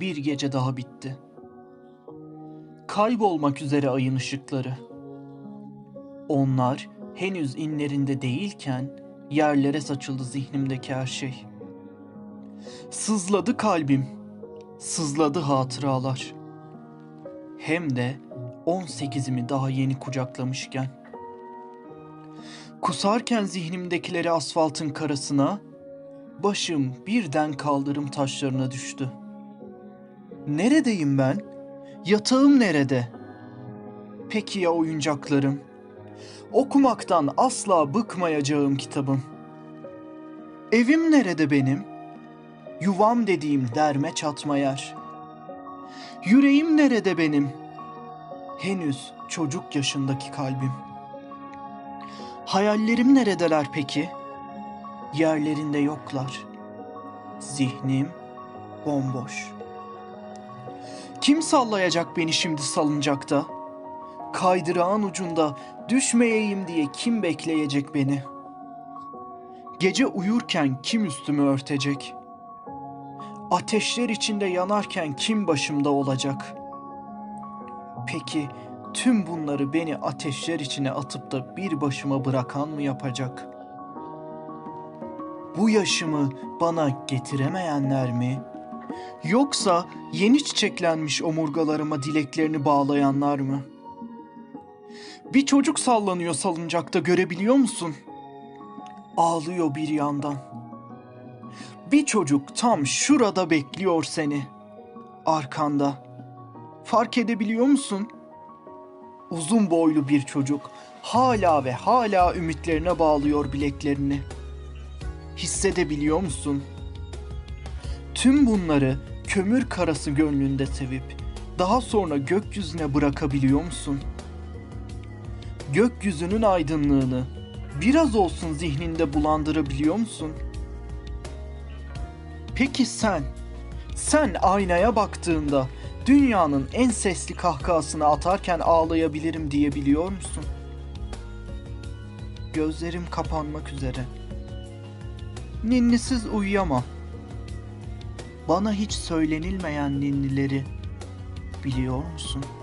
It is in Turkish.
Bir gece daha bitti. Kaybolmak üzere ayın ışıkları. Onlar henüz inlerinde değilken yerlere saçıldı zihnimdeki her şey. Sızladı kalbim, sızladı hatıralar. Hem de 18'imi daha yeni kucaklamışken. Kusarken zihnimdekileri asfaltın karasına, başım birden kaldırım taşlarına düştü. Neredeyim ben? Yatağım nerede? Peki ya oyuncaklarım? Okumaktan asla bıkmayacağım kitabım. Evim nerede benim? Yuvam dediğim derme çatma yer. Yüreğim nerede benim? Henüz çocuk yaşındaki kalbim. Hayallerim neredeler peki? Yerlerinde yoklar. Zihnim bomboş. Kim sallayacak beni şimdi salıncakta? Kaydırağın ucunda düşmeyeyim diye kim bekleyecek beni? Gece uyurken kim üstümü örtecek? Ateşler içinde yanarken kim başımda olacak? Peki tüm bunları beni ateşler içine atıp da bir başıma bırakan mı yapacak? Bu yaşımı bana getiremeyenler mi? Yoksa yeni çiçeklenmiş omurgalarıma dileklerini bağlayanlar mı? Bir çocuk sallanıyor salıncakta görebiliyor musun? Ağlıyor bir yandan. Bir çocuk tam şurada bekliyor seni. Arkanda. Fark edebiliyor musun? Uzun boylu bir çocuk hala ve hala ümitlerine bağlıyor bileklerini. Hissedebiliyor musun? Tüm bunları kömür karası gönlünde sevip daha sonra gökyüzüne bırakabiliyor musun? Gökyüzünün aydınlığını biraz olsun zihninde bulandırabiliyor musun? Peki sen, sen aynaya baktığında dünyanın en sesli kahkahasını atarken ağlayabilirim diyebiliyor musun? Gözlerim kapanmak üzere. Ninnisiz uyuyamam. Bana hiç söylenilmeyen ninnileri biliyor musun?''